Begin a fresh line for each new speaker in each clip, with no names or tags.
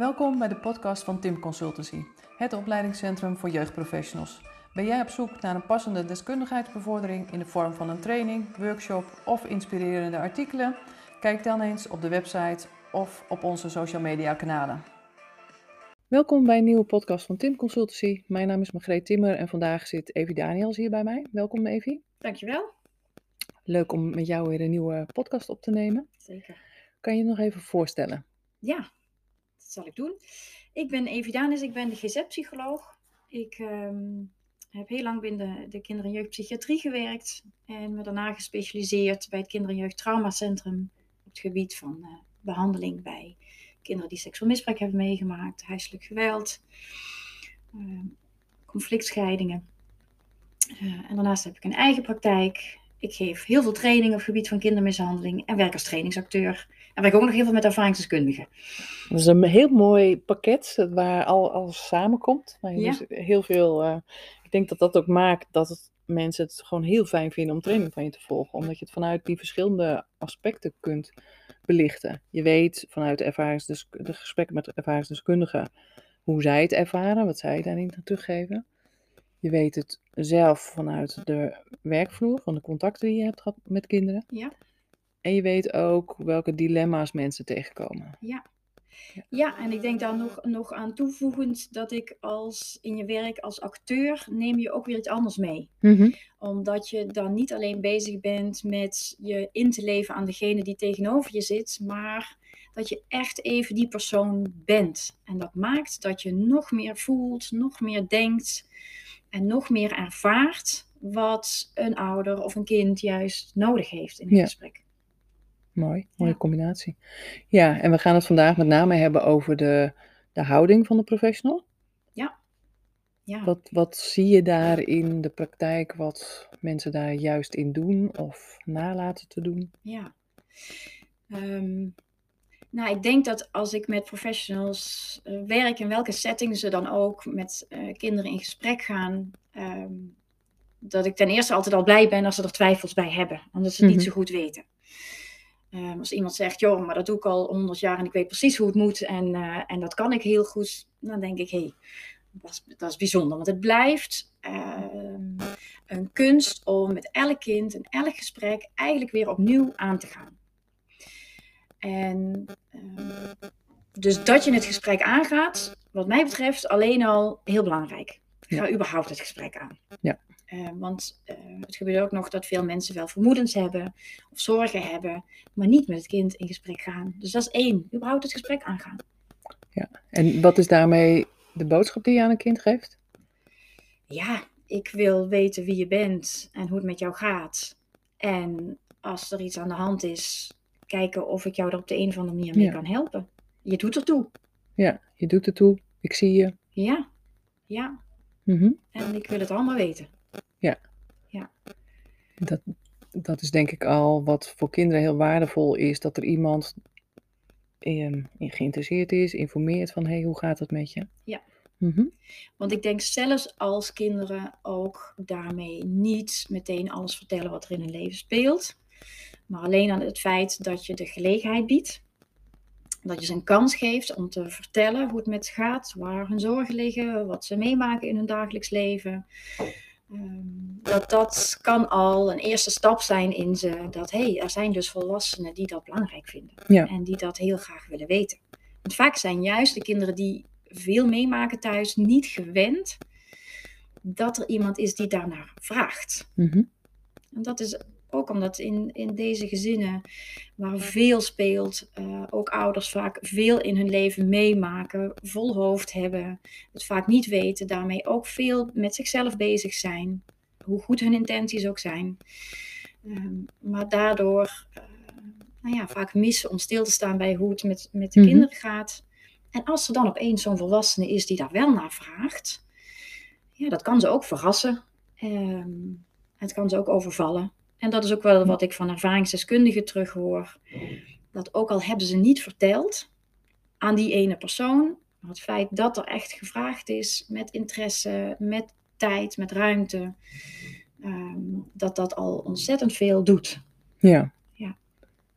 Welkom bij de podcast van Tim Consultancy, het opleidingscentrum voor jeugdprofessionals. Ben jij op zoek naar een passende deskundigheidsbevordering in de vorm van een training, workshop of inspirerende artikelen? Kijk dan eens op de website of op onze social media kanalen. Welkom bij een nieuwe podcast van Tim Consultancy. Mijn naam is Margreet Timmer en vandaag zit Evie Daniels hier bij mij. Welkom Evie.
Dankjewel.
Leuk om met jou weer een nieuwe podcast op te nemen.
Zeker.
Kan je je nog even voorstellen?
Ja, zal ik doen. Ik ben Evie Danis, ik ben de GZ-psycholoog. Ik ehm, heb heel lang binnen de, de kinder- en jeugdpsychiatrie gewerkt en me daarna gespecialiseerd bij het kinder- en jeugdtraumacentrum op het gebied van eh, behandeling bij kinderen die seksueel misbruik hebben meegemaakt, huiselijk geweld, ehm, conflictscheidingen. Eh, en daarnaast heb ik een eigen praktijk. Ik geef heel veel training op het gebied van kindermishandeling en werk als trainingsacteur. En werk ook nog heel veel met ervaringsdeskundigen.
Dat is een heel mooi pakket waar al alles samenkomt. Waar je
Ja.
dus heel veel, eh, ik denk dat dat ook maakt dat het, mensen het gewoon heel fijn vinden om training van je te volgen. Omdat je het vanuit die verschillende aspecten kunt belichten. Je weet vanuit de, ervaringsdes- de gesprekken met ervaringsdeskundigen hoe zij het ervaren, wat zij daarin teruggeven. Je weet het zelf vanuit de werkvloer, van de contacten die je hebt gehad met kinderen.
Ja.
En je weet ook welke dilemma's mensen tegenkomen.
Ja. Ja, en ik denk daar nog, nog aan toevoegend dat ik als in je werk als acteur neem je ook weer iets anders mee. Omdat je dan niet alleen bezig bent met je in te leven aan degene die tegenover je zit, maar dat je echt even die persoon bent. En dat maakt dat je nog meer voelt, nog meer denkt en nog meer ervaart wat een ouder of een kind juist nodig heeft in een
Ja.
gesprek.
Mooi, mooie
Ja.
combinatie. Ja, en we gaan het vandaag met name hebben over de, de houding van de professional.
Ja.
Wat, wat zie je daar in de praktijk, wat mensen daar juist in doen of nalaten te doen?
Ja. Ehm, nou, ik denk dat als ik met professionals eh, werk, in welke setting ze dan ook met eh, kinderen in gesprek gaan, ehm, dat ik ten eerste altijd al blij ben als ze er twijfels bij hebben, omdat ze het
Mhm.
niet zo goed weten. Ehm, als iemand zegt, joh, maar dat doe ik al honderd jaar en ik weet precies hoe het moet en, eh, en dat kan ik heel goed, dan denk ik, hé, hey, dat, is, dat is bijzonder. Want het blijft ehm, een kunst om met elk kind en elk gesprek eigenlijk weer opnieuw aan te gaan. En ehm, dus dat je het gesprek aangaat, wat mij betreft, alleen al heel belangrijk. Ga
Ja.
überhaupt het gesprek aan.
Ja.
Eh, want eh, het gebeurt ook nog dat veel mensen wel vermoedens hebben of zorgen hebben, maar niet met het kind in gesprek gaan. Dus dat is één, überhaupt het gesprek aangaan.
En wat is daarmee de boodschap die je aan een kind geeft?
Ja, ik wil weten wie je bent en hoe het met jou gaat. En als er iets aan de hand is, kijken of ik jou er op de een of andere manier mee
Ja.
kan helpen. Je doet ertoe.
Ja, je doet het toe, ik zie je.
Ja, ja.
Mhm.
En ik wil het allemaal weten.
Dat, dat is denk ik al wat voor kinderen heel waardevol is, dat er iemand in, geïnteresseerd is, informeert van, hé, hey, hoe gaat het met je?
Ja.
Mhm.
Want ik denk zelfs als kinderen ook daarmee niet meteen alles vertellen wat er in hun leven speelt. Maar alleen aan het feit dat je de gelegenheid biedt. Dat je ze een kans geeft om te vertellen hoe het met ze gaat, waar hun zorgen liggen, wat ze meemaken in hun dagelijks leven. Ehm, dat dat kan al een eerste stap zijn in ze. Dat hé, hey, er zijn dus volwassenen die dat belangrijk vinden.
Ja.
En die dat heel graag willen weten. Want vaak zijn juist de kinderen die veel meemaken thuis niet gewend dat er iemand is die daarnaar vraagt.
Mhm.
En dat is ook omdat in, in deze gezinnen waar veel speelt, eh, ook ouders vaak veel in hun leven meemaken, vol hoofd hebben, het vaak niet weten, daarmee ook veel met zichzelf bezig zijn, hoe goed hun intenties ook zijn. Ehm, maar daardoor eh, nou ja, vaak missen om stil te staan bij hoe het met, met de
Mhm.
kinderen gaat. En als er dan opeens zo'n volwassene is die daar wel naar vraagt, ja, dat kan ze ook verrassen. Ehm, het kan ze ook overvallen. En dat is ook wel wat ik van ervaringsdeskundigen terughoor. Dat ook al hebben ze niet verteld aan die ene persoon, maar het feit dat er echt gevraagd is met interesse, met tijd, met ruimte, ehm, dat dat al ontzettend veel doet.
Ja.
Ja.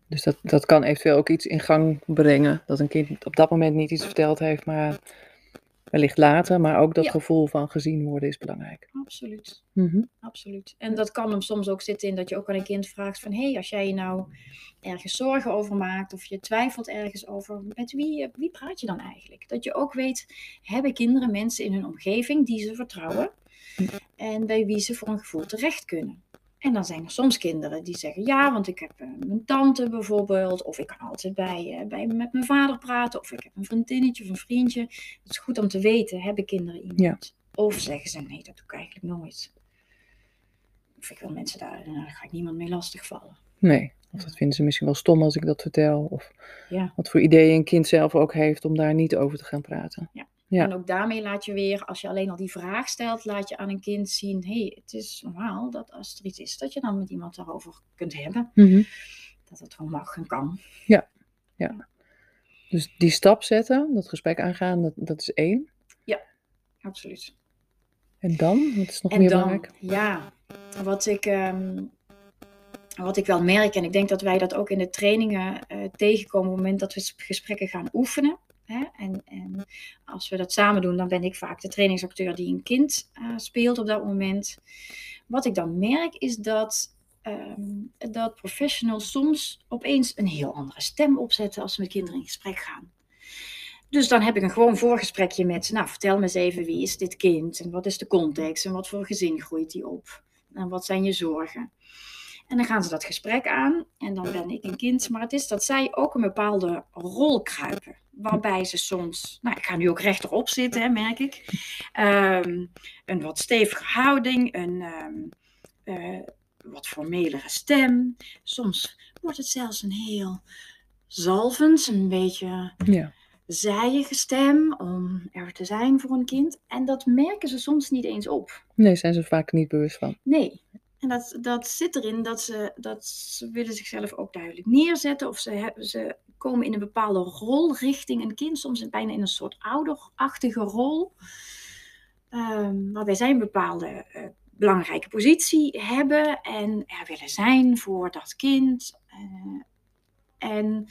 Dus dat, dat kan eventueel ook iets in gang brengen. Dat een kind op dat moment niet iets verteld heeft, maar wellicht later. Maar ook dat
Ja.
gevoel van gezien worden is belangrijk.
Absoluut.
Mhm.
Absoluut. En dat kan hem soms ook zitten in dat je ook aan een kind vraagt van... hé, hey, als jij je nou ergens zorgen over maakt... of je twijfelt ergens over... met wie, eh, wie praat je dan eigenlijk? Dat je ook weet, hebben kinderen mensen in hun omgeving... die ze vertrouwen... en bij wie ze voor een gevoel terecht kunnen. En dan zijn er soms kinderen die zeggen... ja, want ik heb eh, mijn tante bijvoorbeeld... of ik kan altijd bij, eh, bij met mijn vader praten... of ik heb een vriendinnetje of een vriendje. Het is goed om te weten, hebben kinderen iemand? Of zeggen ze, nee, dat doe ik eigenlijk nooit. Of ik wil mensen daar, nou, daar ga ik niemand mee lastigvallen.
Nee, of dat vinden ze misschien wel stom als ik dat vertel. Of
Ja.
wat voor ideeën een kind zelf ook heeft om daar niet over te gaan praten. Ja.
En ook daarmee laat je weer, als je alleen al die vraag stelt, laat je aan een kind zien, hé, hey, het is normaal dat als er iets is, dat je dan met iemand daarover kunt hebben. Dat het gewoon mag en kan.
Dus die stap zetten, dat gesprek aangaan, dat, dat is één.
Absoluut.
En dan? Wat is nog
En
meer
dan,
belangrijk?
ja, wat ik, ehm, wat ik wel merk, en ik denk dat wij dat ook in de trainingen eh, tegenkomen op het moment dat we gesprekken gaan oefenen. En, en als we dat samen doen, dan ben ik vaak de trainingsacteur die een kind eh, speelt op dat moment. Wat ik dan merk is dat, ehm, dat professionals soms opeens een heel andere stem opzetten als ze met kinderen in gesprek gaan. Dus dan heb ik een gewoon voorgesprekje met, nou vertel me eens even wie is dit kind en wat is de context en wat voor gezin groeit die op en wat zijn je zorgen. En dan gaan ze dat gesprek aan en dan ben ik een kind, maar het is dat zij ook een bepaalde rol kruipen. Waarbij ze soms, nou ik ga nu ook rechterop zitten, hè, merk ik. Ehm, een wat stevige houding, een ehm, eh, wat formelere stem. Soms wordt het zelfs een heel zalvend, een beetje
Ja.
zijige stem om er te zijn voor een kind. En dat merken ze soms niet eens op.
Nee, zijn ze vaak niet bewust van.
Nee. En dat, dat zit erin dat ze, dat ze willen zichzelf ook duidelijk neerzetten. Of ze, ze komen in een bepaalde rol richting een kind. Soms bijna in een soort ouderachtige rol. Ehm, waarbij zij een bepaalde eh, belangrijke positie hebben. En er willen zijn voor dat kind. Eh, en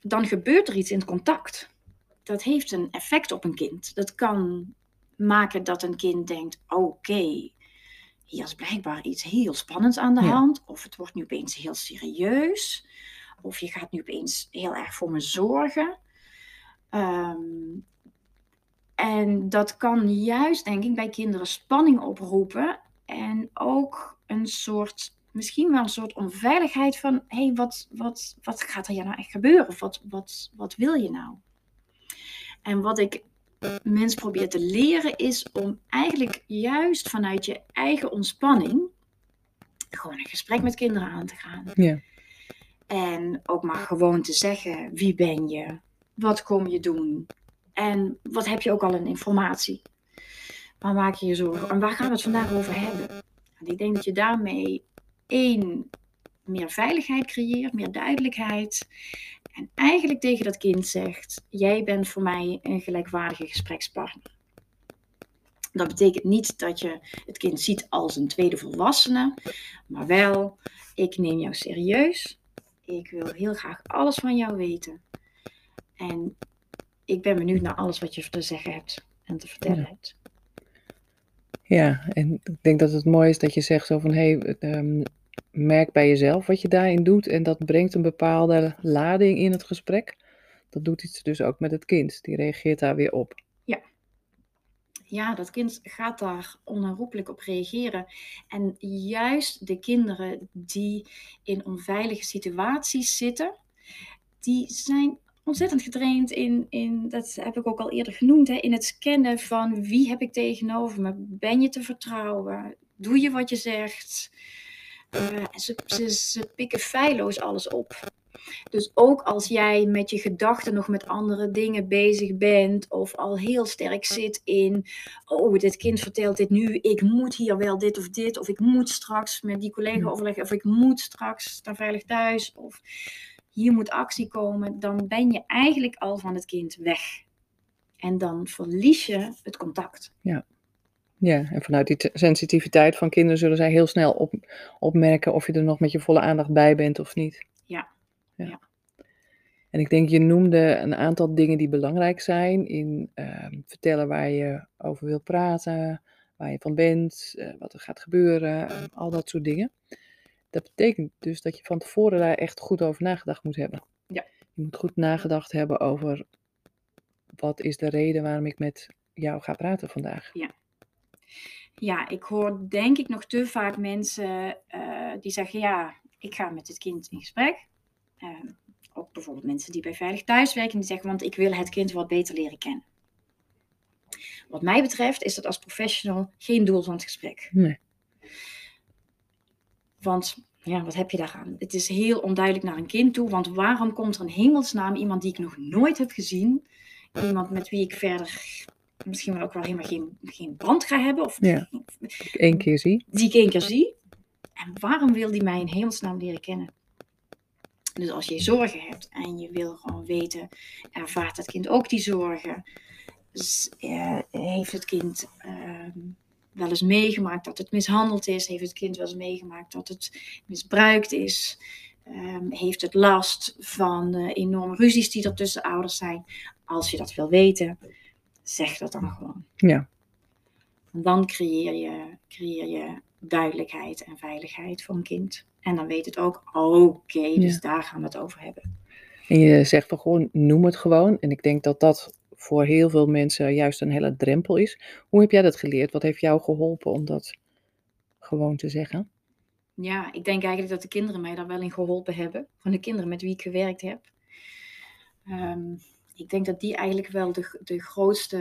dan gebeurt er iets in het contact. Dat heeft een effect op een kind. Dat kan maken dat een kind denkt: oké, hier is blijkbaar iets heel spannends aan de
Ja.
hand. Of het wordt nu opeens heel serieus. Of je gaat nu opeens heel erg voor me zorgen. Ehm, en dat kan juist, denk ik, bij kinderen spanning oproepen. En ook een soort, misschien wel een soort onveiligheid van: hé, hey, wat, wat, wat gaat er hier nou echt gebeuren? Of wat, wat, wat wil je nou? En wat ik mensen probeer te leren is om eigenlijk juist vanuit je eigen ontspanning gewoon een gesprek met kinderen aan te gaan.
Ja.
En ook maar gewoon te zeggen: wie ben je? Wat kom je doen? En wat heb je ook al een informatie? Waar maak je je zorgen? En waar gaan we het vandaag over hebben? En ik denk dat je daarmee één, meer veiligheid creëert, meer duidelijkheid. En eigenlijk tegen dat kind zegt: Jij bent voor mij een gelijkwaardige gesprekspartner. Dat betekent niet dat je het kind ziet als een tweede volwassene, maar wel: ik neem jou serieus. Ik wil heel graag alles van jou weten. En ik ben benieuwd naar alles wat je te zeggen hebt en te vertellen
Ja.
hebt.
Ja, en ik denk dat het mooi is dat je zegt zo van, hé, hey, ehm, merk bij jezelf wat je daarin doet en dat brengt een bepaalde lading in het gesprek. Dat doet iets dus ook met het kind, die reageert daar weer op.
Ja, dat kind gaat daar onherroepelijk op reageren. En juist de kinderen die in onveilige situaties zitten, die zijn ontzettend getraind in, in dat heb ik ook al eerder genoemd, hè, in het scannen van wie heb ik tegenover me? Ben je te vertrouwen? Doe je wat je zegt? Eh, ze, ze, ze pikken feilloos alles op. Dus ook als jij met je gedachten nog met andere dingen bezig bent, of al heel sterk zit in, oh, dit kind vertelt dit nu, ik moet hier wel dit of dit, of ik moet straks met die collega
Ja.
overleggen, of ik moet straks naar veilig thuis, of hier moet actie komen, dan ben je eigenlijk al van het kind weg. En dan verlies je het contact.
Ja, en vanuit die te- sensitiviteit van kinderen zullen zij heel snel op, opmerken of je er nog met je volle aandacht bij bent of niet. En ik denk, je noemde een aantal dingen die belangrijk zijn in ehm, vertellen waar je over wilt praten, waar je van bent, eh, wat er gaat gebeuren, ehm, al dat soort dingen. Dat betekent dus dat je van tevoren daar echt goed over nagedacht moet hebben.
Ja.
Je moet goed nagedacht hebben over wat is de reden waarom ik met jou ga praten vandaag.
Ja. Ja, ik hoor denk ik nog te vaak mensen eh, die zeggen, ja, ik ga met het kind in gesprek. Ehm, ook bijvoorbeeld mensen die bij Veilig Thuis werken, die zeggen, want ik wil het kind wat beter leren kennen. Wat mij betreft is dat als professional geen doel van het gesprek.
Nee.
Want ja, wat heb je daaraan? Het is heel onduidelijk naar een kind toe, want waarom komt er een hemelsnaam iemand die ik nog nooit heb gezien, iemand met wie ik verder misschien wel ook wel helemaal geen, geen band ga hebben, of
Ja. Ik één keer zie.
die ik één keer zie. En waarom wil die mij in hemelsnaam leren kennen? Dus als je zorgen hebt en je wil gewoon weten, ervaart het kind ook die zorgen? Dus, eh, heeft het kind ehm, wel eens meegemaakt dat het mishandeld is? Heeft het kind wel eens meegemaakt dat het misbruikt is? Ehm, heeft het last van eh, enorme ruzies die er tussen ouders zijn? Als je dat wil weten, zeg dat dan gewoon.
Ja.
Dan creëer je, creëer je duidelijkheid en veiligheid voor een kind. En dan weet het ook, oké, dus
Ja.
daar gaan we het over hebben.
En je zegt van gewoon, noem het gewoon. En ik denk dat dat voor heel veel mensen juist een hele drempel is. Hoe heb jij dat geleerd? Wat heeft jou geholpen om dat gewoon te zeggen?
Ja, ik denk eigenlijk dat de kinderen mij daar wel in geholpen hebben. Van de kinderen met wie ik gewerkt heb. Ehm, ik denk dat die eigenlijk wel de, de grootste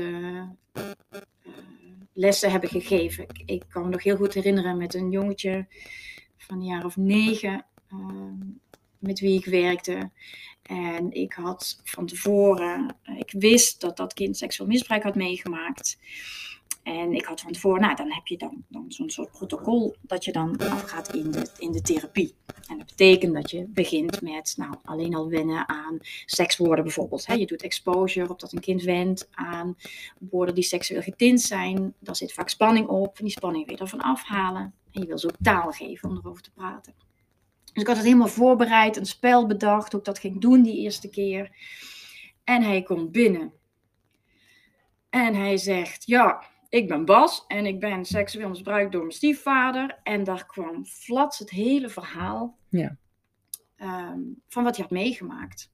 eh, lessen hebben gegeven. Ik, ik kan me nog heel goed herinneren met een jongetje van een jaar of negen ehm, met wie ik werkte. En ik had van tevoren, eh, ik wist dat dat kind seksueel misbruik had meegemaakt. En ik had van tevoren, nou dan heb je dan, dan zo'n soort protocol dat je dan afgaat in de, in de therapie. En dat betekent dat je begint met nou, alleen al wennen aan sekswoorden bijvoorbeeld. Je doet exposure, opdat een kind went aan woorden die seksueel getint zijn. Daar zit vaak spanning op. En die spanning weer ervan afhalen. En je wil ze ook taal geven om erover te praten. Dus ik had het helemaal voorbereid, een spel bedacht, hoe ik dat ging doen die eerste keer. En hij komt binnen. En hij zegt, ja, ik ben Bas en ik ben seksueel misbruikt door mijn stiefvader. En daar kwam flats het hele verhaal
Ja.
ehm, van wat hij had meegemaakt.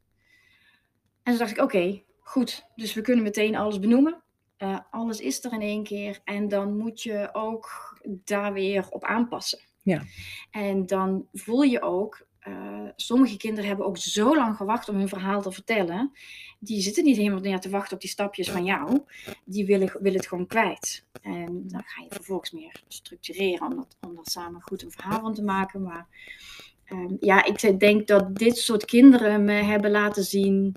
En toen dacht ik, oké, goed, dus we kunnen meteen alles benoemen. Eh, alles is er in één keer en dan moet je ook daar weer op aanpassen.
Ja.
En dan voel je ook, eh, sommige kinderen hebben ook zo lang gewacht om hun verhaal te vertellen. Die zitten niet helemaal meer te wachten op die stapjes van jou. Die willen, willen het gewoon kwijt. En dan ga je vervolgens meer structureren om, dat, om daar samen goed een verhaal van te maken. Maar ehm, ja, ik denk dat dit soort kinderen me hebben laten zien.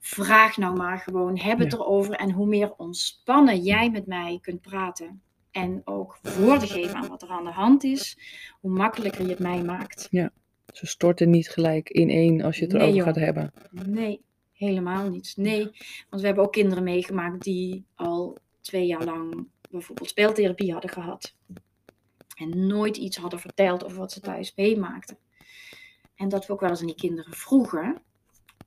Vraag nou maar gewoon, heb het
Ja.
erover. En hoe meer ontspannen jij met mij kunt praten. En ook woorden geven aan wat er aan de hand is. Hoe makkelijker je het mij maakt.
Ze storten niet gelijk in één als je het erover gaat hebben.
Nee, helemaal niet. Nee, want we hebben ook kinderen meegemaakt die al twee jaar lang bijvoorbeeld speeltherapie hadden gehad. En nooit iets hadden verteld over wat ze thuis meemaakten. En dat we ook wel eens aan die kinderen vroegen,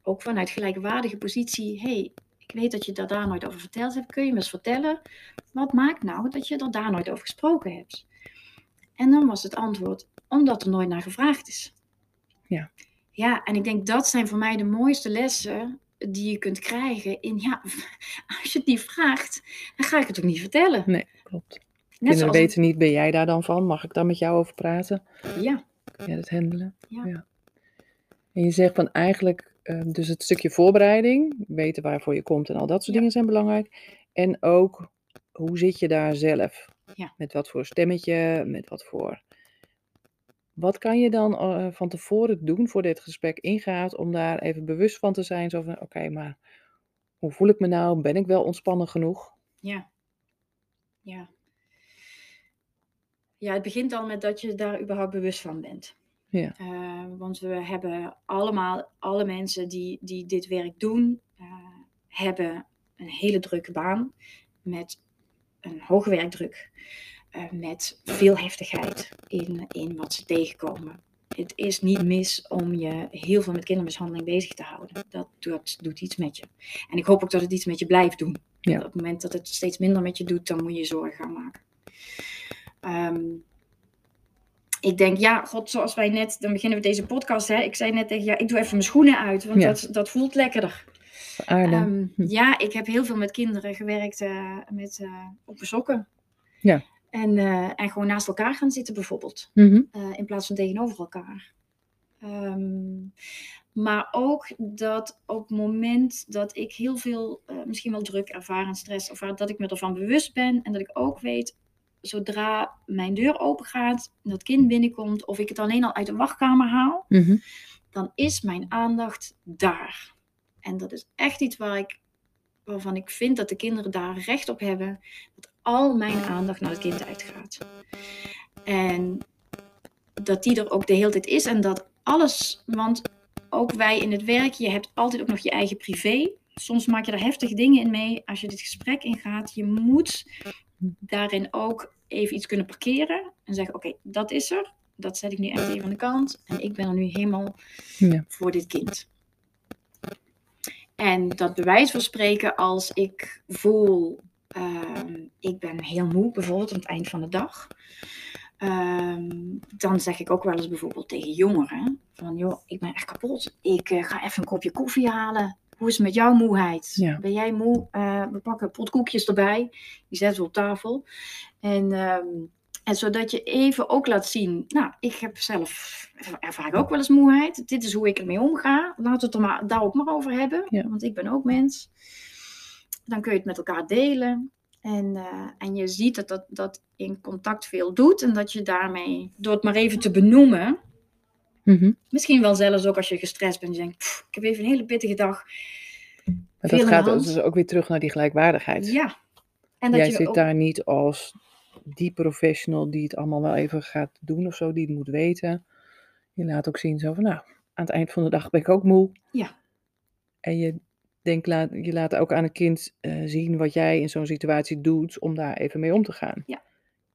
ook vanuit gelijkwaardige positie, hey, ik weet dat je daar, daar nooit over verteld hebt. Kun je me eens vertellen, wat maakt nou dat je er daar nooit over gesproken hebt? En dan was het antwoord, omdat er nooit naar gevraagd is.
Ja.
Ja, en ik denk dat zijn voor mij de mooiste lessen die je kunt krijgen. In ja, als je het niet vraagt, dan ga ik het ook niet vertellen.
Nee, klopt.
Net
Kinderen
zoals
weten niet, ben jij daar dan van? Mag ik daar met jou over praten?
ja,
Kun jij dat handelen?
Ja.
En je zegt van eigenlijk, eh, dus het stukje voorbereiding, weten waarvoor je komt en al dat soort
Ja.
dingen zijn belangrijk. En ook, hoe zit je daar zelf?
Ja.
Met wat voor stemmetje, met wat voor... Wat kan je dan eh, van tevoren doen voor dit gesprek ingaat om daar even bewust van te zijn? Zo van, oké, maar hoe voel ik me nou? Ben ik wel ontspannen genoeg?
ja, ja. Ja, het begint al met dat je daar überhaupt bewust van bent.
Ja.
Eh, want we hebben allemaal, alle mensen die, die dit werk doen, eh, hebben een hele drukke baan met een hoge werkdruk, eh, met veel heftigheid in, in wat ze tegenkomen. het is niet mis om je heel veel met kindermishandeling bezig te houden. Dat, dat doet iets met je. En ik hoop ook dat het iets met je blijft doen.
Ja.
Op het moment dat het steeds minder met je doet, dan moet je zorgen gaan maken. Ehm, ik denk, ja, god, zoals wij net, dan beginnen we deze podcast. Hè, ik zei net tegen ja, ik doe even mijn schoenen uit, want
Ja.
dat, dat voelt lekkerder.
Hm.
Ja, ik heb heel veel met kinderen gewerkt eh, met eh open sokken.
Ja.
En, eh, en gewoon naast elkaar gaan zitten bijvoorbeeld,
Mhm.
eh, in plaats van tegenover elkaar. Ehm, maar ook dat op het moment dat ik heel veel, eh, misschien wel druk ervaar en stress ervaar, dat ik me ervan bewust ben en dat ik ook weet, zodra mijn deur open gaat, en dat kind binnenkomt, of ik het alleen al uit de wachtkamer haal,
Mhm.
dan is mijn aandacht daar. En dat is echt iets waar ik, waarvan ik vind dat de kinderen daar recht op hebben. Dat al mijn aandacht naar het kind uitgaat. En dat die er ook de hele tijd is. En dat alles, want ook wij in het werk, je hebt altijd ook nog je eigen privé. Soms maak je er heftige dingen in mee als je dit gesprek ingaat. Je moet daarin ook even iets kunnen parkeren. En zeggen, oké, dat is er. Dat zet ik nu echt even aan de kant. En ik ben er nu helemaal
Ja.
voor dit kind. En dat bewijs van spreken als ik voel, ehm, ik ben heel moe, bijvoorbeeld aan het eind van de dag. Ehm, dan zeg ik ook wel eens bijvoorbeeld tegen jongeren, van joh, ik ben echt kapot. Ik eh, ga even een kopje koffie halen. Hoe is het met jouw moeheid?
Ja.
Ben jij moe? Eh, we pakken een pot koekjes erbij. Die zetten we op tafel. En, ehm, en zodat je even ook laat zien, nou, ik heb zelf, ervaar ik ook wel eens moeheid. Dit is hoe ik ermee omga. Laten we het er maar, daar ook maar over hebben,
Ja.
want ik ben ook mens. Dan kun je het met elkaar delen. En, eh, en je ziet dat, dat dat in contact veel doet. En dat je daarmee, door het maar even te benoemen,
Mhm.
misschien wel zelfs ook als je gestrest bent, je denkt, "Pff, ik heb even een hele pittige dag.
Maar dat gaat
hand.
dus ook weer terug naar die gelijkwaardigheid.
Ja. En dat
Jij
je
zit
ook,
daar niet als die professional die het allemaal wel even gaat doen of zo, die het moet weten. Je laat ook zien zo van, nou, aan het eind van de dag ben ik ook moe.
Ja.
En je, denkt, laat, je laat ook aan een kind eh, zien wat jij in zo'n situatie doet om daar even mee om te gaan.
Ja.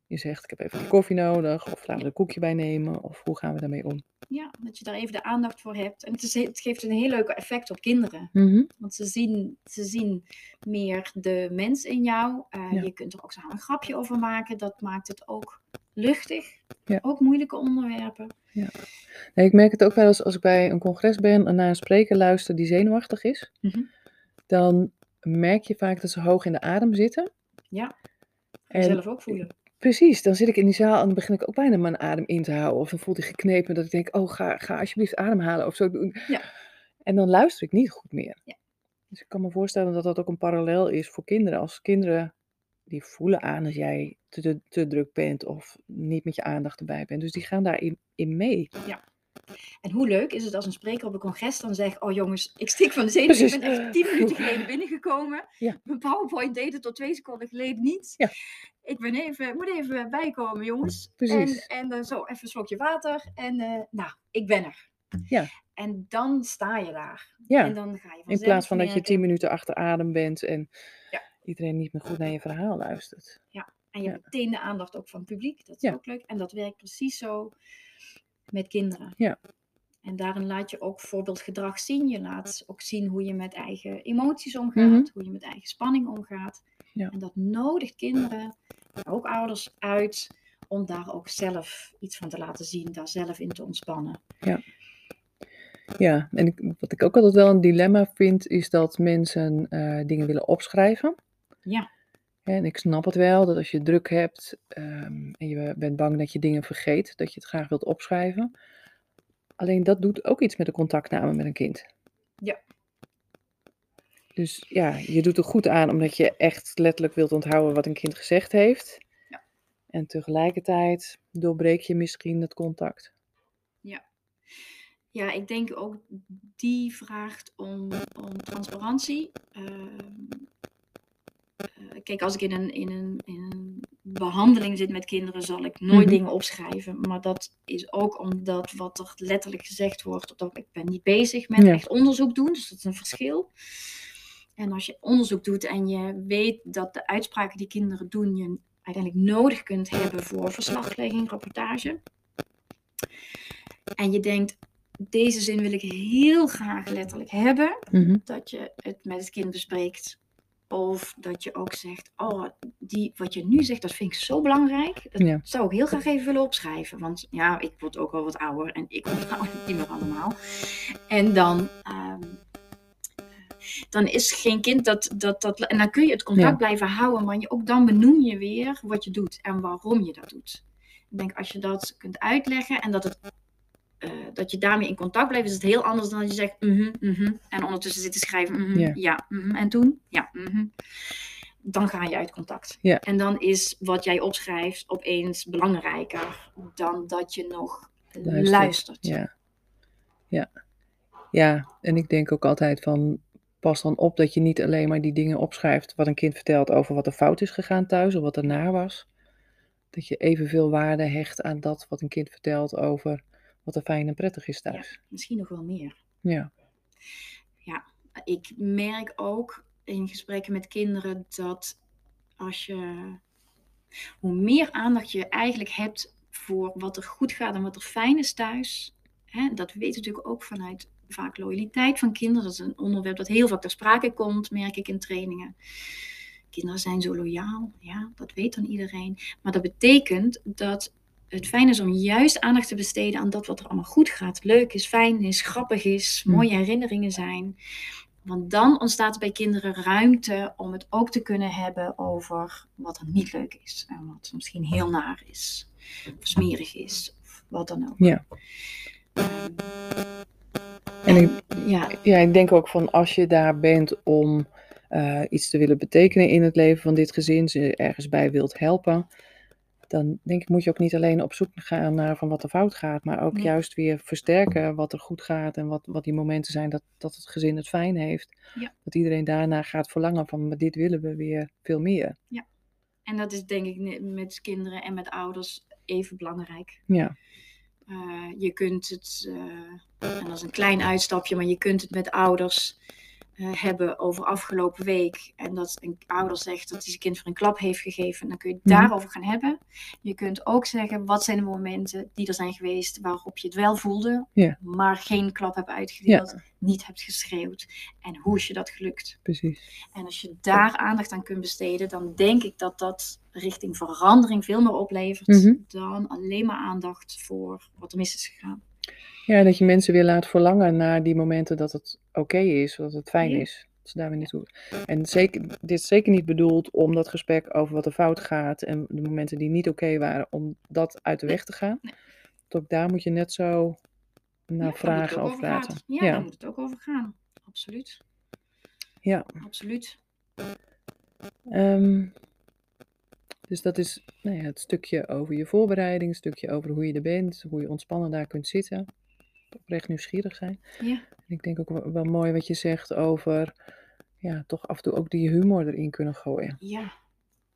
Je zegt, ik heb even die koffie nodig, of laten we er een koekje bij nemen, of hoe gaan we daarmee om?
ja, dat je daar even de aandacht voor hebt. En het, is, het geeft een heel leuk effect op kinderen.
Mhm.
Want ze zien, ze zien meer de mens in jou. Eh,
Ja.
Je kunt er ook samen een grapje over maken. Dat maakt het ook luchtig.
Ja.
Ook moeilijke onderwerpen.
Nee, ik merk het ook wel eens als ik bij een congres ben en naar een spreker luister die zenuwachtig is.
Mhm.
Dan merk je vaak dat ze hoog in de adem zitten.
Ja.
En
Zelf ook voelen.
precies, dan zit ik in die zaal en dan begin ik ook bijna mijn adem in te houden. Of dan voelt hij geknepen dat ik denk, oh ga, ga alsjeblieft ademhalen of zo doen.
Ja.
En dan luister ik niet goed meer.
Ja.
Dus ik kan me voorstellen dat dat ook een parallel is voor kinderen. Als kinderen die voelen aan dat jij te, te, te druk bent of niet met je aandacht erbij bent. Dus die gaan daarin in mee.
En hoe leuk is het als een spreker op een congres dan zegt: Oh jongens, ik stik van de zenuwen. Ik ben echt tien minuten geleden binnengekomen.
Ja.
Mijn PowerPoint deed het tot twee seconden geleden niet.
Ja.
Ik ben even, moet even bijkomen, jongens.
Precies.
En, en zo, even een slokje water. En eh, nou, ik ben er.
Ja.
En dan sta je daar.
Ja.
En dan ga je
In plaats van dat je tien minuten achter adem bent en
Ja.
iedereen niet meer goed naar je verhaal luistert.
En je
Ja.
hebt meteen de aandacht ook van het publiek. Dat is
Ja.
ook leuk. En dat werkt precies zo met kinderen.
Ja.
En daarin laat je ook voorbeeldgedrag zien. Je laat ook zien hoe je met eigen emoties omgaat.
Mhm.
Hoe je met eigen spanning omgaat.
Ja.
En dat nodigt kinderen, maar ook ouders uit. Om daar ook zelf iets van te laten zien. Daar zelf in te ontspannen.
Ja, en ik, wat ik ook altijd wel een dilemma vind, is dat mensen eh, dingen willen opschrijven.
Ja.
En ik snap het wel, dat als je druk hebt ehm, en je bent bang dat je dingen vergeet, dat je het graag wilt opschrijven. Alleen dat doet ook iets met de contactname met een kind.
Ja.
Dus ja, je doet er goed aan omdat je echt letterlijk wilt onthouden wat een kind gezegd heeft.
Ja.
En tegelijkertijd doorbreek je misschien het contact.
Ja, ik denk ook die vraagt om, om transparantie. Eh, kijk, als ik in een, in, een, in een behandeling zit met kinderen, zal ik nooit
Mhm.
dingen opschrijven. Maar dat is ook omdat wat er letterlijk gezegd wordt, dat ik ben niet bezig met
Ja.
echt onderzoek doen. Dus dat is een verschil. En als je onderzoek doet en je weet dat de uitspraken die kinderen doen, je uiteindelijk nodig kunt hebben voor verslaglegging, rapportage. En je denkt, deze zin wil ik heel graag letterlijk hebben.
Mhm.
Dat je het met het kind bespreekt. Of dat je ook zegt, oh, die, wat je nu zegt, dat vind ik zo belangrijk. Dat
Ja.
zou ik heel graag even willen opschrijven. Want ja, ik word ook al wat ouder en ik onthoud het niet meer allemaal. En dan, ehm, dan is geen kind dat, dat, dat... En dan kun je het contact
Ja.
blijven houden. Maar je, ook dan benoem je weer wat je doet en waarom je dat doet. Ik denk, als je dat kunt uitleggen en dat het eh, dat je daarmee in contact blijft, is het heel anders dan dat je zegt mhm, mhm, en ondertussen zit te schrijven mhm,
Ja.
ja, en toen ja, dan ga je uit contact. En dan is wat jij opschrijft opeens belangrijker dan dat je nog luistert.
Luistert. Ja. Ja. Ja, en ik denk ook altijd van, pas dan op dat je niet alleen maar die dingen opschrijft wat een kind vertelt over wat er fout is gegaan thuis of wat er naar was. Dat je evenveel waarde hecht aan dat wat een kind vertelt over wat er fijn en prettig is thuis.
Misschien nog wel meer.
Ja.
Ik merk ook in gesprekken met kinderen dat als je hoe meer aandacht je eigenlijk hebt voor wat er goed gaat en wat er fijn is thuis. Hè, dat weet natuurlijk ook vanuit vaak loyaliteit van kinderen. Dat is een onderwerp dat heel vaak ter sprake komt, merk ik in trainingen. Kinderen zijn zo loyaal, ja, dat weet dan iedereen. Maar dat betekent dat het fijn is om juist aandacht te besteden aan dat wat er allemaal goed gaat. Leuk is, fijn is, grappig is,
Hm.
mooie herinneringen zijn. Want dan ontstaat bij kinderen ruimte om het ook te kunnen hebben over wat er niet leuk is. En wat misschien heel naar is. Of smerig is. Of wat dan ook.
Ja. En ik,
ja,
ja, ik denk ook van als je daar bent om eh, iets te willen betekenen in het leven van dit gezin, ze ergens bij wilt helpen, dan denk ik moet je ook niet alleen op zoek gaan naar van wat er fout gaat, maar ook juist weer versterken wat er goed gaat en wat, wat die momenten zijn dat, dat het gezin het fijn heeft.
Ja.
Dat iedereen daarna gaat verlangen van, maar dit willen we weer veel meer.
en dat is denk ik met kinderen en met ouders even belangrijk.
Ja,
Eh, je kunt het, eh, en dat is een klein uitstapje, maar je kunt het met ouders hebben over afgelopen week. En dat een ouder zegt dat hij zijn kind voor een klap heeft gegeven. Dan kun je het
Mhm.
daarover gaan hebben. Je kunt ook zeggen, wat zijn de momenten die er zijn geweest waarop je het wel voelde, maar geen klap hebt uitgedeeld, niet hebt geschreeuwd. En hoe is je dat gelukt?
precies.
En als je daar aandacht aan kunt besteden, dan denk ik dat dat richting verandering veel meer oplevert
Mhm.
dan alleen maar aandacht voor wat er mis is gegaan.
Ja, dat je mensen weer laat verlangen naar die momenten dat het oké is, dat het fijn is. Dat ze daar weer naartoe. En zeker, dit is zeker niet bedoeld om dat gesprek over wat er fout gaat en de momenten die niet oké waren, om dat uit de weg te gaan. Want ook daar moet je net zo naar
Ja,
vragen over praten.
Ja,
Ja.
daar moet het ook over gaan. Absoluut.
Ja.
Absoluut.
Ehm, dus dat is nou ja, het stukje over je voorbereiding, het stukje over hoe je er bent, hoe je ontspannen daar kunt zitten. Oprecht nieuwsgierig zijn.
Ja.
En ik denk ook wel, wel mooi wat je zegt over, ja, toch af en toe ook die humor erin kunnen gooien.
Ja.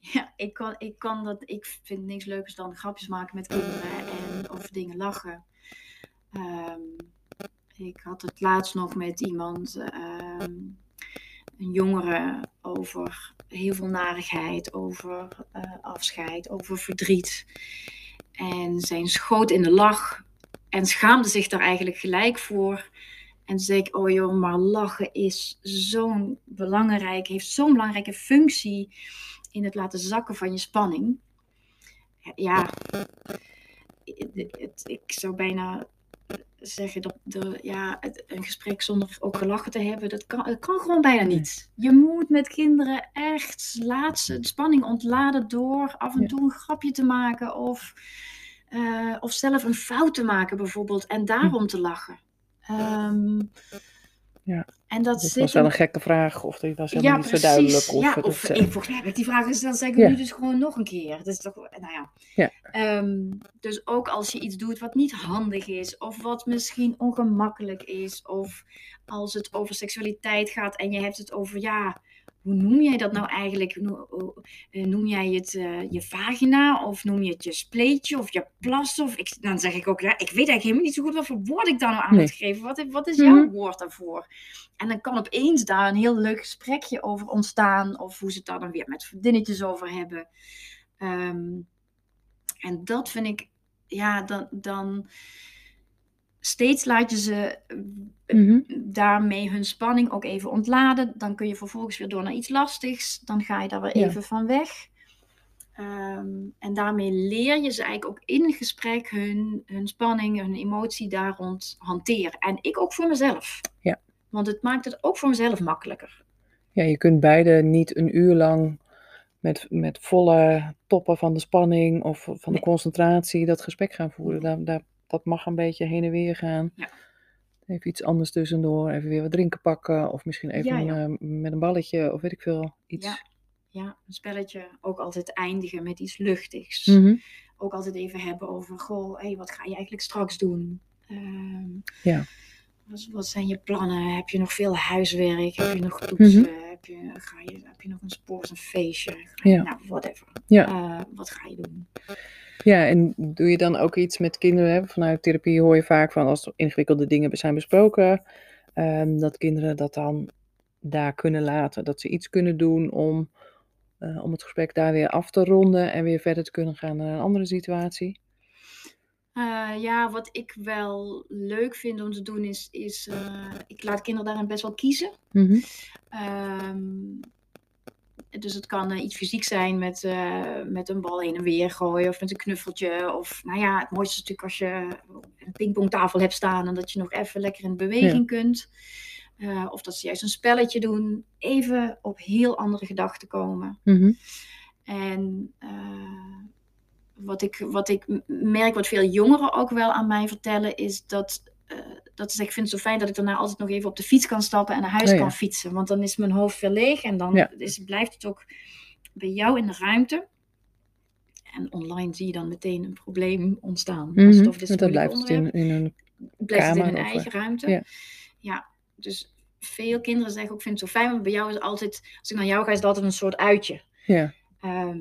Ja, ik kan, ik kan dat. Ik vind niks leukers dan grapjes maken met kinderen en over dingen lachen. Ehm, ik had het laatst nog met iemand, ehm, een jongere, over heel veel narigheid, over eh, afscheid, over verdriet. En zijn schoot in de lach en schaamde zich daar eigenlijk gelijk voor. En zei ik, oh joh, maar lachen is zo'n belangrijk, heeft zo'n belangrijke functie in het laten zakken van je spanning. Ja, ik zou bijna zeggen dat de, ja, het- een gesprek zonder ook gelachen te hebben, dat kan, dat kan gewoon bijna niet. Je moet met kinderen echt laat ze de spanning ontladen door af en toe een grapje te maken of, eh, of zelf een fout te maken bijvoorbeeld en daarom te lachen. Ehm,
Ja.
En dat
Dat
zit
was wel een gekke vraag, of die was helemaal niet zo duidelijk. Of
ja,
het
of
het,
ik, volgens mij heb ik die vraag gesteld, zeg ik
Ja.
nu dus gewoon nog een keer. Dat is toch, nou ja.
Ja.
Ehm, dus ook als je iets doet wat niet handig is, of wat misschien ongemakkelijk is, of als het over seksualiteit gaat en je hebt het over, ja, hoe noem jij dat nou eigenlijk? Noem, eh, noem jij het eh, je vagina, of noem je het je spleetje, of je plas? Of ik, dan zeg ik ook, ja, ik weet eigenlijk helemaal niet zo goed wat voor woord ik daar nou aan
Nee.
moet geven. Wat, wat is jouw
Mhm.
woord daarvoor? En dan kan opeens daar een heel leuk gesprekje over ontstaan. Of hoe ze het daar dan weer met vriendinnetjes over hebben. Ehm, en dat vind ik, ja, dan, dan steeds laat je ze eh,
Mhm.
daarmee hun spanning ook even ontladen. Dan kun je vervolgens weer door naar iets lastigs. Dan ga je daar weer
Ja.
even van weg. Ehm, en daarmee leer je ze eigenlijk ook in gesprek hun, hun spanning, hun emotie daar rond hanteren. En ik ook voor mezelf.
Ja.
Want het maakt het ook voor mezelf makkelijker.
Ja, je kunt beide niet een uur lang met, met volle toppen van de spanning of van de
Nee.
concentratie dat gesprek gaan voeren. Daar, daar, dat mag een beetje heen en weer gaan.
Ja.
Even iets anders tussendoor, even weer wat drinken pakken of misschien even
Ja,
eh, met een balletje of weet ik veel, iets.
Ja. Ja, een spelletje ook altijd eindigen met iets luchtigs.
Mhm.
Ook altijd even hebben over, goh, hey, wat ga je eigenlijk straks doen? Ehm,
Ja.
Wat, wat zijn je plannen? Heb je nog veel huiswerk? Heb je nog toetsen? heb, je, ga je, heb je nog een sport, een feestje? Je-
Ja.
Nou, whatever.
Ja.
Eh, wat ga je doen?
Ja, en doe je dan ook iets met kinderen? Hè? Vanuit therapie hoor je vaak van als er ingewikkelde dingen zijn besproken, ehm, dat kinderen dat dan daar kunnen laten. Dat ze iets kunnen doen om, eh, om het gesprek daar weer af te ronden en weer verder te kunnen gaan naar een andere situatie.
Eh, ja, wat ik wel leuk vind om te doen is, is eh, ik laat kinderen daarin best wel kiezen. Ehm, dus het kan eh, iets fysiek zijn met, eh, met een bal heen en weer gooien of met een knuffeltje. Of nou ja, het mooiste is natuurlijk als je een pingpongtafel hebt staan en dat je nog even lekker in beweging kunt. Eh, of dat ze juist een spelletje doen. Even op heel andere gedachten komen.
Mhm.
En wat, ik, wat ik merk, wat veel jongeren ook wel aan mij vertellen, is dat, eh, dat ze zeggen, ik vind het zo fijn dat ik daarna altijd nog even op de fiets kan stappen en naar huis
Oh ja.
kan fietsen. Want dan is mijn hoofd weer leeg en dan
Ja.
is, blijft het ook bij jou in de ruimte. En online zie je dan meteen een probleem ontstaan. Dit een
Want dan
moeilijk
blijft het in, in een.
blijft het in
kamer
hun
of,
eigen ruimte.
ja.
Ja. dus veel kinderen zeggen ook, ik vind het zo fijn, want bij jou is altijd, als ik naar jou ga, is het altijd een soort uitje.
Ja,
Ehm,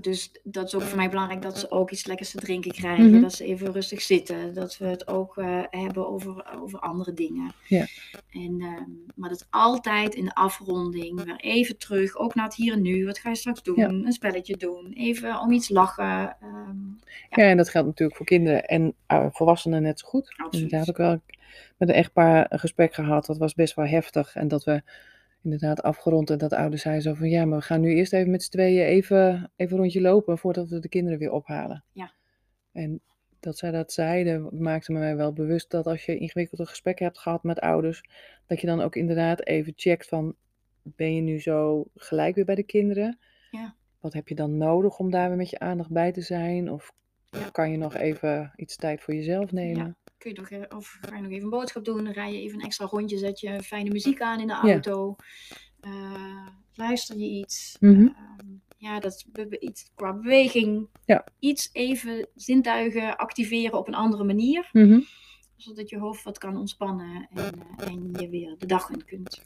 dus dat is ook voor mij belangrijk dat ze ook iets lekkers te drinken krijgen.
Mhm.
Dat ze even rustig zitten. Dat we het ook eh, hebben over, over andere dingen.
Ja.
En, ehm, maar dat altijd in de afronding weer even terug. Ook naar het hier en nu. Wat ga je straks doen?
Ja.
Een spelletje doen. Even om iets lachen. ehm,
ja, en dat geldt natuurlijk voor kinderen en eh, volwassenen net zo goed.
Absoluut.
Daar heb ik wel met een echtpaar een gesprek gehad. Dat was best wel heftig. En dat we inderdaad afgerond en dat ouders zeiden zo van ja, maar we gaan nu eerst even met z'n tweeën even, even een rondje lopen voordat we de kinderen weer ophalen.
Ja.
En dat zij dat zeiden, maakte me mij wel bewust dat als je ingewikkelde gesprekken hebt gehad met ouders, dat je dan ook inderdaad even checkt van ben je nu zo gelijk weer bij de kinderen?
Ja.
Wat heb je dan nodig om daar weer met je aandacht bij te zijn? Of
Ja.
kan je nog even iets tijd voor jezelf nemen?
kun je nog, e- of ga je nog even een boodschap doen? Dan rij je even een extra rondje. Zet je fijne muziek aan in de
Ja.
auto. Eh, luister je iets?
Mhm.
Ehm, ja, dat iets qua beweging.
Ja.
Iets even zintuigen activeren op een andere manier.
Mhm.
Zodat je hoofd wat kan ontspannen en, eh, en je weer de dag in kunt.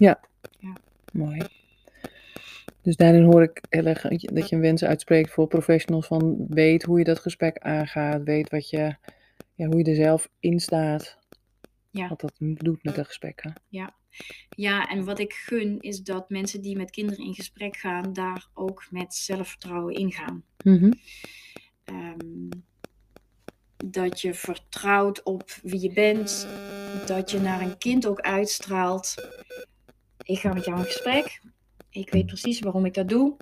Mooi. Dus daarin hoor ik heel erg dat je- een wens uitspreekt voor professionals van weet hoe je dat gesprek aangaat, weet wat je, ja, hoe je er zelf in staat,
Ja.
wat dat doet met de gesprekken.
Ja, en wat ik gun is dat mensen die met kinderen in gesprek gaan, daar ook met zelfvertrouwen ingaan.
Mhm.
Ehm, dat je vertrouwt op wie je bent. Dat je naar een kind ook uitstraalt. Ik ga met jou in gesprek. Ik weet precies waarom ik dat doe.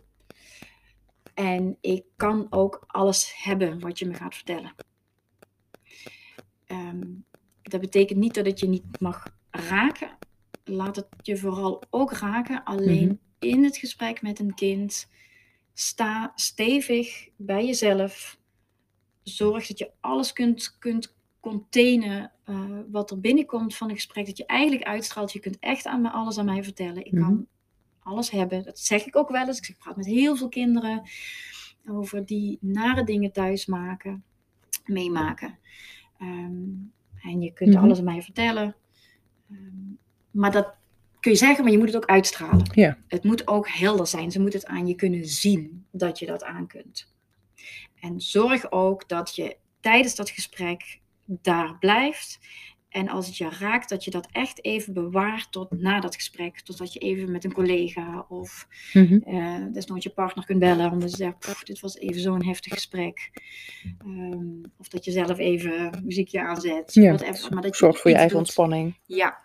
En ik kan ook alles hebben wat je me gaat vertellen. Ehm, dat betekent niet dat het je niet mag raken. Laat het je vooral ook raken. Alleen
Mhm.
in het gesprek met een kind. Sta stevig bij jezelf. Zorg dat je alles kunt, kunt containen eh, wat er binnenkomt van een gesprek. Dat je eigenlijk uitstraalt. Je kunt echt aan me, alles aan mij vertellen. Ik
Mhm.
kan alles hebben. Dat zeg ik ook wel eens. Ik praat met heel veel kinderen over die nare dingen thuis maken, meemaken. Ehm, en je kunt
Mhm.
alles aan mij vertellen. Ehm, maar dat kun je zeggen, maar je moet het ook uitstralen.
Ja.
Het moet ook helder zijn. Ze moeten het aan je kunnen zien dat je dat aan kunt. En zorg ook dat je tijdens dat gesprek daar blijft En als het je raakt, dat je dat echt even bewaart tot na dat gesprek. Totdat je even met een collega of
Mhm.
eh desnoods je partner kunt bellen. Om te zeggen, "Poef, dit was even zo'n heftig gesprek. Ehm, of dat je zelf even muziekje aanzet.
Ja,
whatever. Maar dat je
Zorg voor je eigen
doet-
ontspanning.
Ja.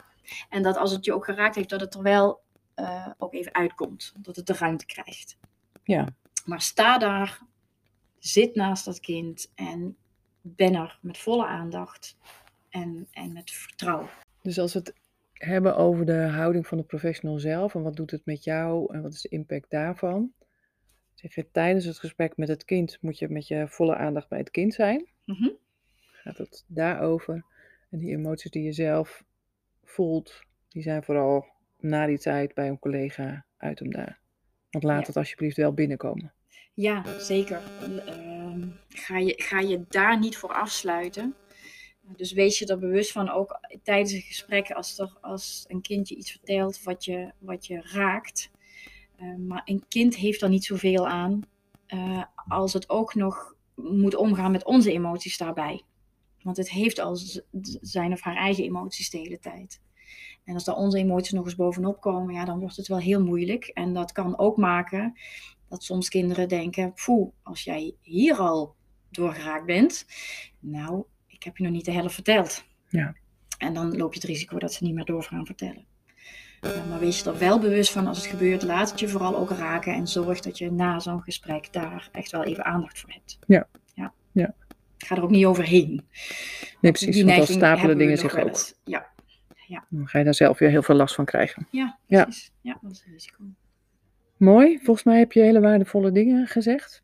En dat als het je ook geraakt heeft, dat het er wel eh, ook even uitkomt. Dat het de ruimte krijgt.
Ja.
Maar sta daar, zit naast dat kind en ben er met volle aandacht en, en met vertrouwen.
Dus als we het hebben over de houding van de professional zelf en wat doet het met jou en wat is de impact daarvan? Zeg je tijdens het gesprek met het kind moet je met je volle aandacht bij het kind zijn?
Mhm.
Gaat het daarover? En die emoties die je zelf voelt, die zijn vooral na die tijd bij een collega uit hem daar. Want laat
Ja.
het alsjeblieft wel binnenkomen.
Ja, zeker. Ehm, ga, je, ga je daar niet voor afsluiten. Dus wees je er bewust van, ook tijdens een gesprek, als, er, als een kindje iets vertelt wat je, wat je raakt. Eh, maar een kind heeft er niet zoveel aan eh, als het ook nog moet omgaan met onze emoties daarbij. Want het heeft al zijn of haar eigen emoties de hele tijd. En als daar onze emoties nog eens bovenop komen, ja, dan wordt het wel heel moeilijk. En dat kan ook maken dat soms kinderen denken: poeh, als jij hier al doorgeraakt bent, nou, ik heb je nog niet de helft verteld.
Ja.
En dan loop je het risico dat ze niet meer door gaan vertellen. Uh, maar wees je er wel bewust van als het gebeurt, laat het je vooral ook raken en zorg dat je na zo'n gesprek daar echt wel even aandacht voor hebt.
Ja.
ja.
Ja.
Ga er ook niet overheen.
Nee, precies.
Die
Want dan stapelen dingen zich ook.
eens. Ja,
Dan ga je daar zelf weer heel veel last van krijgen.
ja,
Ja.
precies. Ja, dat is een risico.
Mooi. Volgens mij heb je hele waardevolle dingen gezegd.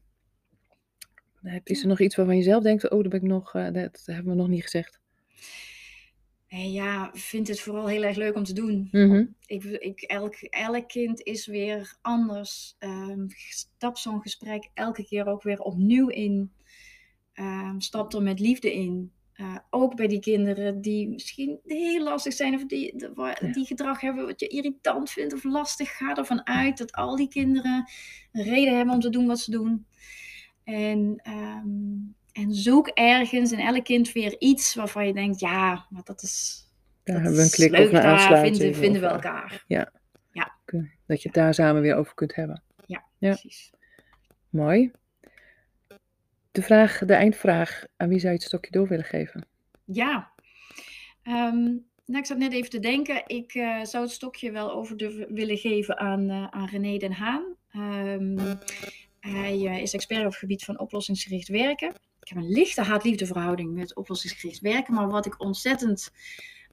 Is er
Ja.
nog iets waarvan je zelf denkt, oh, dat, ben ik nog, eh, dat hebben we nog niet gezegd?
En ja, vind het vooral heel erg leuk om te doen.
Mhm.
Ik, ik, elk, elk kind is weer anders. Ehm stap zo'n gesprek elke keer ook weer opnieuw in. Ehm, stap er met liefde in. Eh, ook bij die kinderen die misschien heel lastig zijn of die, de-
Ja.
die gedrag hebben wat je irritant vindt of lastig. Ga ervan uit dat al die kinderen een reden hebben om te doen wat ze doen. En, ehm, en zoek ergens in elk kind weer iets waarvan je denkt, ja, maar dat is,
Daar
dat
hebben we een klik
leuk,
of een
daar
aansluiting.
vinden, vinden we
eh,
elkaar.
Dat je het daar samen weer over kunt hebben.
Ja,
Ja.
precies.
Mooi. De vraag, de eindvraag, aan wie zou je het stokje door willen geven?
Ja. Ehm, nou, ik zat net even te denken. Ik eh, zou het stokje wel over willen geven aan, eh, aan René Den Haan. Ehm, hij eh, is expert op het gebied van oplossingsgericht werken. Ik heb een lichte haat-liefde met oplossingsgericht werken. Maar wat ik ontzettend...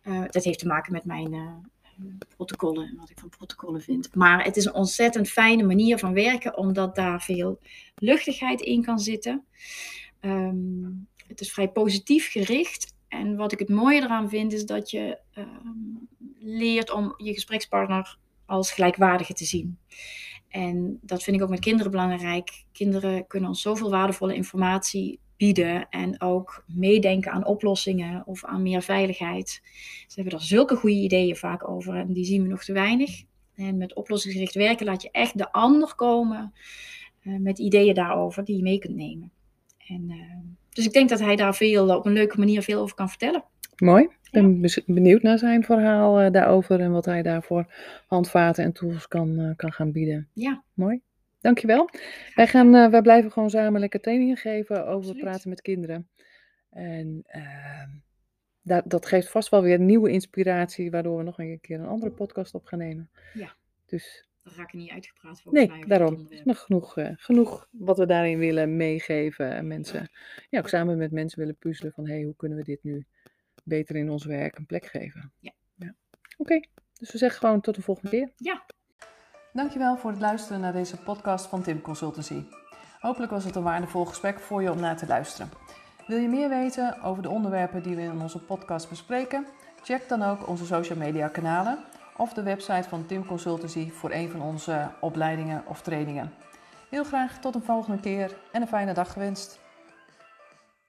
eh, dat heeft te maken met mijn eh, protocollen en wat ik van protocollen vind. Maar het is een ontzettend fijne manier van werken, omdat daar veel luchtigheid in kan zitten. Ehm, het is vrij positief gericht. En wat ik het mooie eraan vind, is dat je ehm, leert om je gesprekspartner als gelijkwaardige te zien. En dat vind ik ook met kinderen belangrijk. Kinderen kunnen ons zoveel waardevolle informatie bieden en ook meedenken aan oplossingen of aan meer veiligheid. Ze hebben er zulke goede ideeën vaak over en die zien we nog te weinig. En met oplossingsgericht werken laat je echt de ander komen eh, met ideeën daarover die je mee kunt nemen. En, eh, dus ik denk dat hij daar veel, op een leuke manier veel over kan vertellen.
Mooi. Ik ben benieuwd naar zijn verhaal eh, daarover en wat hij daarvoor handvaten en tools kan, eh, kan gaan bieden.
Ja,
Mooi. Dankjewel. Wij, gaan, eh, wij blijven gewoon samen lekker trainingen geven over
Absoluut.
praten met kinderen. En ehm, dat, dat geeft vast wel weer nieuwe inspiratie, waardoor we nog een keer een andere podcast op gaan nemen.
Ja.
Dus
daar raak ik niet uitgepraat volgens mij.
nee, daarom. Nog genoeg, genoeg wat we daarin willen meegeven. En mensen, ja, ook samen met mensen willen puzzelen van, hé, hey, hoe kunnen we dit nu beter in ons werk een plek geven?
Ja.
Oké, dus we zeggen gewoon tot de volgende keer.
Ja,
Dankjewel voor het luisteren naar deze podcast van Tim Consultancy. Hopelijk was het een waardevol gesprek voor je om naar te luisteren. Wil je meer weten over de onderwerpen die we in onze podcast bespreken? Check dan ook onze social media kanalen of de website van Tim Consultancy voor een van onze opleidingen of trainingen. Heel graag tot een volgende keer en een fijne dag gewenst.